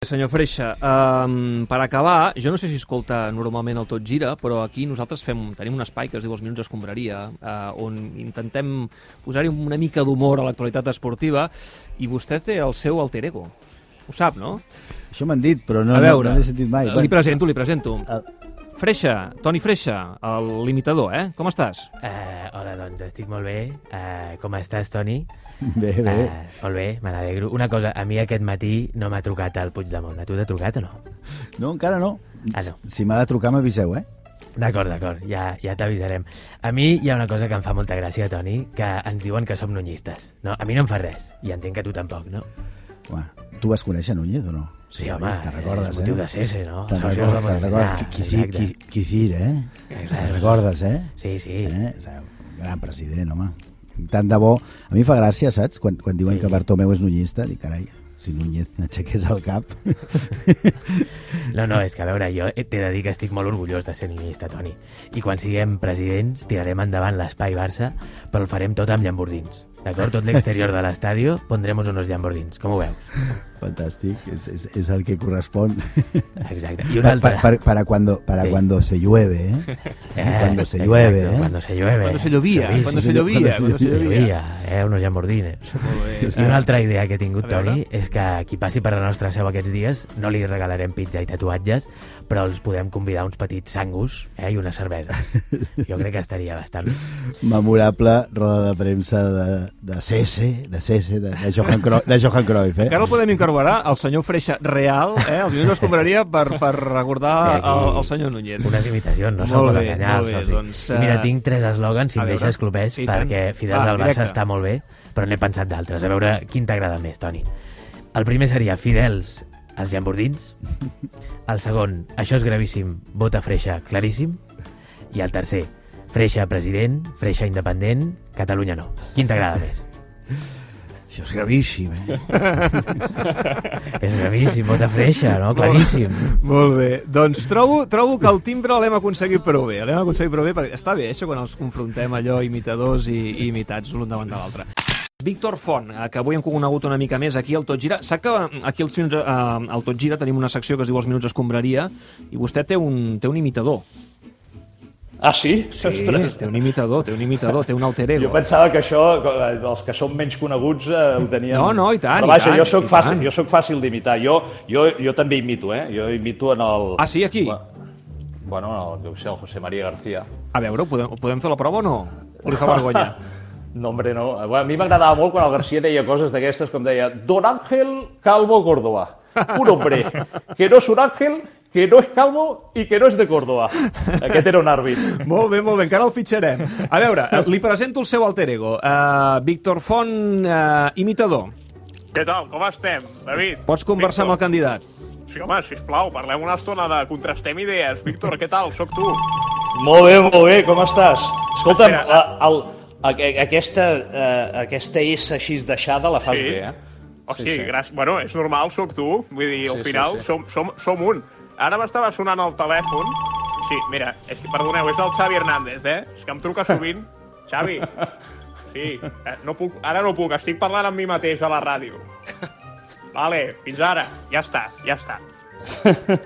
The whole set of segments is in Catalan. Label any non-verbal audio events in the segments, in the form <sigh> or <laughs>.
Senyor Freixa, um, per acabar, jo no sé si escolta normalment el Tot Gira, però aquí nosaltres fem, tenim un espai que es diu Els Minuts Escombraria, uh, on intentem posar-hi una mica d'humor a l'actualitat esportiva, i vostè té el seu alter ego. Ho sap, no? Això m'han dit, però no, a veure, no, no l'he sentit mai. li presento, li presento. El- Freixa, Toni Freixa, el limitador, eh? Com estàs? Uh, hola, doncs estic molt bé. Uh, com estàs, Toni? Bé, bé. Uh, molt bé, me n'alegro. Una cosa, a mi aquest matí no m'ha trucat el Puigdemont. A tu t'ha trucat o no? No, encara no. Ah, no. Si m'ha de trucar, m'aviseu, eh? D'acord, d'acord, ja, ja t'avisarem. A mi hi ha una cosa que em fa molta gràcia, Toni, que ens diuen que som nunyistes. No, a mi no em fa res, i entenc que tu tampoc, no? Home, tu vas conèixer Núñez o no? Sí, home, te'n recordes, eh? de cese, no? Te'n recordes, te'n recordes. allà, Qui, qui, sí, qui, qui eh? Te'n recordes, eh? Sí, sí. eh? O sigui, gran president, home. Tant de bo. A mi fa gràcia, saps? Quan, quan diuen Sí. que Bartomeu és nunyista, dic, carai, si Núñez aixequés el cap... <laughs> No, no, és que a veure, jo t'he de dir que estic molt orgullós de ser niñista, Toni. I quan siguem presidents tirarem endavant l'espai Barça, però el farem tot amb llambordins. D'acord? Tot l'exterior de l'estadio pondremos unos llambordins. Com ho veus? Fantàstic, és, és, és el que correspon. Exacte. I <laughs> un Pa- altre... pa- para, para, cuando, para Sí. cuando se llueve, ¿eh? Eh, cuando se exacto, llueve, ¿eh? Cuando se llueve. Cuando se llovia, Sí, cuando se llovia, cuando se llovia. llovia, eh? Unos llambordines. Molt bé. I una altra idea que he tingut. Toni, és que qui passi per la nostra seu aquests dies no li regalarem pizza i tatuatges, però els podem convidar uns petits sangus eh, i unes cerveses. Jo crec que estaria bastant. Memorable roda de premsa de, de Cese, de Cese, de, de, Johan, Cruyff, de Johan Cruyff, eh? Encara el podem incorporar, el senyor Freixa real, eh? Els minuts escombraria per, per recordar Sí, aquí. el, el senyor Núñez. Unes imitacions, no se'l Molt pot enganyar. bé, doncs, I mira, eh, tinc tres eslògans, si a em deixes Sí, tant. perquè Fidels al Barça està molt bé, però n'he pensat d'altres. A veure quin t'agrada més, Toni. El primer seria Fidels als llambordins. <laughs> El segon, això és gravíssim, vota Freixa, claríssim. I el tercer, Freixa president, Freixa independent, Catalunya no. Quin t'agrada més? Això és gravíssim, eh? <laughs> És gravíssim, vota Freixa, no? Claríssim. Molt bé. Doncs trobo, trobo que el timbre l'hem aconseguit prou bé. L'hem aconseguit prou bé perquè està bé, això, quan els confrontem allò imitadors i, i imitats l'un davant de l'altre. Víctor Font, eh, que avui hem conegut una mica més aquí al Tot Gira. Sap que eh, aquí minuts, eh, al Tot Gira tenim una secció que es diu Els Minuts Escombraria i vostè té un, té un imitador. Ah, sí? Sí, té un imitador, té un imitador, té un alter ego. Jo pensava que això, els que són menys coneguts, eh, ho tenien... No, no, i tant, Però i vaja, tant, jo soc i fàcil, tant. jo soc fàcil d'imitar. Jo, jo, jo també imito, eh? Jo imito en el... Ah, sí, aquí? Bueno, el, jo sé, el José María García. A veure, podem, podem fer la prova o no? O li fa vergonya? <laughs> No, hombre, no. Bueno, a mi m'agradava molt quan el García deia coses d'aquestes, com deia Don Ángel Calvo Córdoba. Un hombre que no és un àngel, que no és calvo i que no és de Córdoba. <laughs> Aquest era un àrbit. Molt bé, molt bé, encara el fitxarem. A veure, eh, <laughs> li presento el seu alter ego. Uh, Víctor Font, uh, imitador. Què tal? Com estem, David? Pots conversar amb el candidat. Sí, home, sisplau, parlem una estona de contrastem idees. Víctor, què tal? Soc tu. Molt bé, molt bé, com estàs? Escolta'm, Espera. la, el, a- aquesta, eh, aquesta S així deixada la fas Sí. bé, eh? O Sí, sigui, sí. sí, Gràcies. Bueno, és normal, sóc tu. Vull dir, al Sí, sí, final sí. Som, som, som un. Ara m'estava sonant el telèfon. Sí, mira, és que, perdoneu, és el Xavi Hernández, eh? És que em truca sovint. <laughs> Xavi, sí, eh, no puc, ara no puc, estic parlant amb mi mateix a la ràdio. <laughs> Vale, fins ara. Ja està, ja està. <laughs>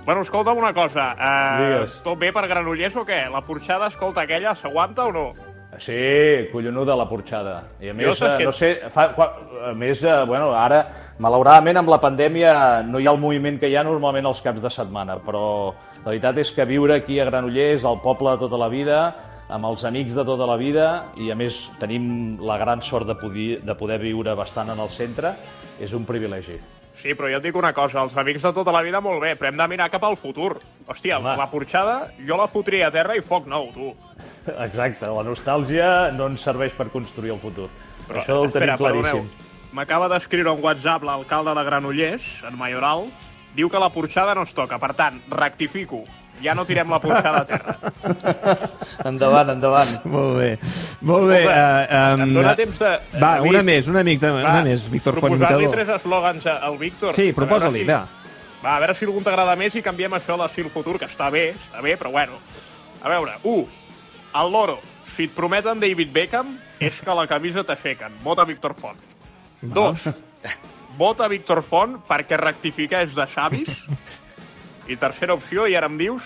Bueno, escolta'm una cosa. Uh, Digues. tot bé per Granollers o què? La porxada, escolta, aquella, s'aguanta o no? Sí, collonuda la porxada. I a més, eh, que- no sé, fa, fa, a més, eh, bueno, ara, malauradament, amb la pandèmia no hi ha el moviment que hi ha normalment els caps de setmana, però la veritat és que viure aquí a Granollers, al poble de tota la vida, amb els amics de tota la vida, i a més tenim la gran sort de poder, de poder viure bastant en el centre, és un privilegi. Sí, però jo et dic una cosa, els amics de tota la vida molt bé, però hem de mirar cap al futur. Hòstia, Home. la porxada jo la fotria a terra i foc nou, tu. <laughs> Exacte, la nostàlgia no ens serveix per construir el futur. Però, Això ho espera, tenim claríssim. M'acaba d'escriure un WhatsApp l'alcalde de Granollers, en Mayoral, diu que la porxada no es toca. Per tant, rectifico, ja no tirem la porxada a terra. <laughs> Endavant, endavant. Molt bé. Molt bé. Escolta, Uh, em dóna temps de... Va, David, una més, una, amic, una va, més, Víctor Font, proposar-li imitador. tres eslògans a- al Víctor. Sí, proposa-li, si- va. Va, a veure si algun t'agrada més i canviem això de si el futur, que està bé, està bé, però bueno. A veure, 1. El loro. Si et prometen David Beckham, és que la camisa t'aixequen. Vota Víctor Font. 2. vota Víctor Font perquè rectifiqués de Xavis. I tercera opció, i ara em dius,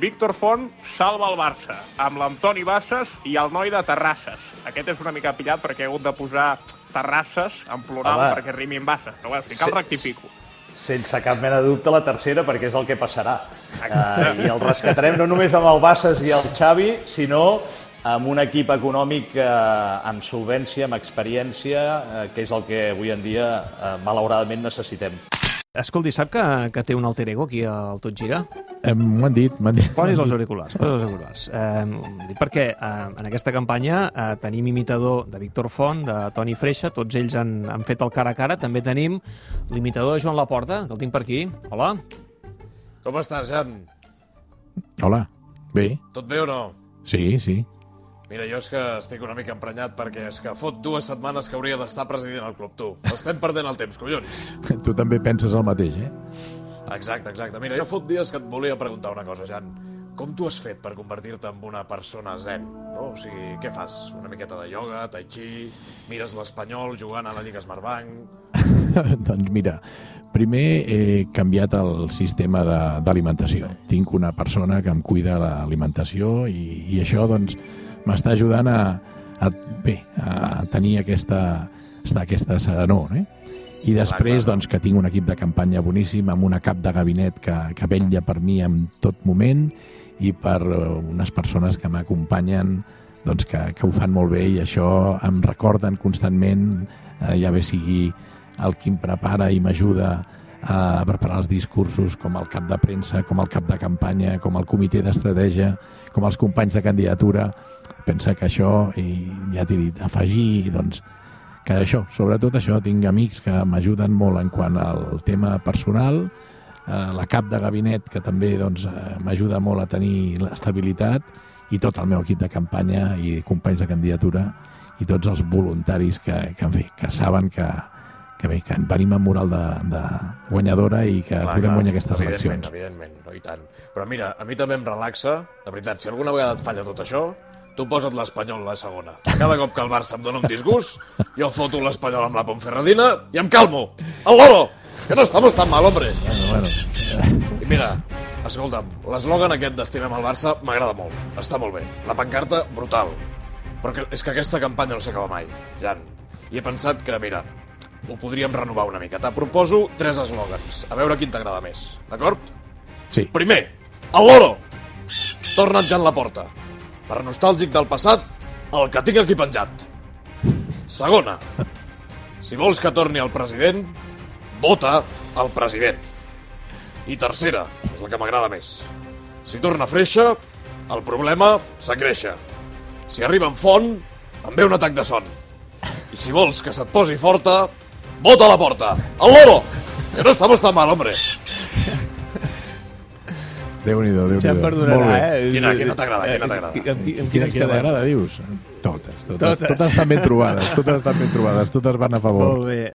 Víctor Font salva el Barça, amb l'Antoni Bassas i el noi de Terrasses. Aquest és una mica pillat perquè he hagut de posar Terrasses en plural Home. perquè rimi amb Bassas. Però bueno, si cal rectifico. Sense cap mena de dubte la tercera, perquè és el que passarà. Uh, I el rescatarem no només amb el Bassas i el Xavi, sinó amb un equip econòmic eh, amb solvència, amb experiència, eh, que és el que avui en dia, eh, malauradament, necessitem. Escolti, sap que, que té un alter ego aquí al Tot Gira? Eh, M'ho han dit, m'han dit. Posis els auriculars, posis els auriculars. Eh, dic perquè eh, en aquesta campanya eh, tenim imitador de Víctor Font, de Toni Freixa, tots ells han, han fet el cara a cara. També tenim l'imitador de Joan Laporta, que el tinc per aquí. Hola. Com estàs, Jan? Hola. Bé, Tot bé o no? sí, sí. Mira, jo és que estic una mica emprenyat perquè és que fot dues setmanes que hauria d'estar presidint el club, tu. Estem perdent el temps, collons. <laughs> Tu també penses el mateix, eh? Exacte, exacte. Mira, jo fot dies que et volia preguntar una cosa, Jan. Com tu has fet per convertir-te en una persona zen? No? O sigui, què fas? Una miqueta de ioga, tai chi, mires l'Espanyol jugant a la Lliga Smartbank... <laughs> <laughs> doncs mira, primer he canviat el sistema de- d'alimentació. Tinc una persona que em cuida l'alimentació i, i això doncs m'està ajudant a, a, bé, a tenir aquesta, estar aquesta serenor, eh? I després, doncs, que tinc un equip de campanya boníssim amb una cap de gabinet que, que vetlla per mi en tot moment i per eh, unes persones que m'acompanyen doncs que, que ho fan molt bé i això em recorden constantment, eh, ja bé sigui el qui em prepara i m'ajuda a preparar els discursos com el cap de premsa, com el cap de campanya, com el comitè d'estratègia, com els companys de candidatura. Pensa que això, i ja t'he dit, afegir, doncs, que això, sobretot això, tinc amics que m'ajuden molt en quant al tema personal, eh, la cap de gabinet que també doncs, eh, m'ajuda molt a tenir l'estabilitat i tot el meu equip de campanya i companys de candidatura i tots els voluntaris que, que, en fi, que saben que, que bé, que venim amb moral de, de guanyadora i que Clar, podem clar, guanyar aquestes evidentment, eleccions. Evidentment, no, i tant. Però mira, a mi també em relaxa, de veritat, si alguna vegada et falla tot això, tu posa't l'Espanyol la segona. Cada cop que el Barça em dona un disgust, jo foto l'Espanyol amb la Ponferradina i em calmo. El loro! Que no estamos tan mal, hombre. Bueno, bueno, I mira, escolta'm, l'eslògan aquest d'Estimem el Barça m'agrada molt. Està molt bé. La pancarta, brutal. Però que, és que aquesta campanya no s'acaba mai, Jan. I he pensat que, mira, ho podríem renovar una mica. Te proposo tres eslògans. A veure quin t'agrada més. D'acord? sí. Primer, el loro. Torna't Jan la porta. Per nostàlgic del passat, el que tinc aquí penjat. Segona, si vols que torni el president, vota el president. I tercera, és la que m'agrada més. Si torna freixa, el problema s'engreixa. Si arriba en font, em ve un atac de son. I si vols que se't posi forta, vota a la porta. El loro! Que no estamos tan mal, hombre. Déu-n'hi-do, déu nhi Ja em Molt perdonarà, bé. eh? Quina- quina t'agrada, quina t'agrada? Amb, qui- amb, Quina, quina quedem? t'agrada, dius? Totes, totes, Totes. totes. Totes estan ben trobades, totes estan ben trobades, totes van a favor. Molt bé.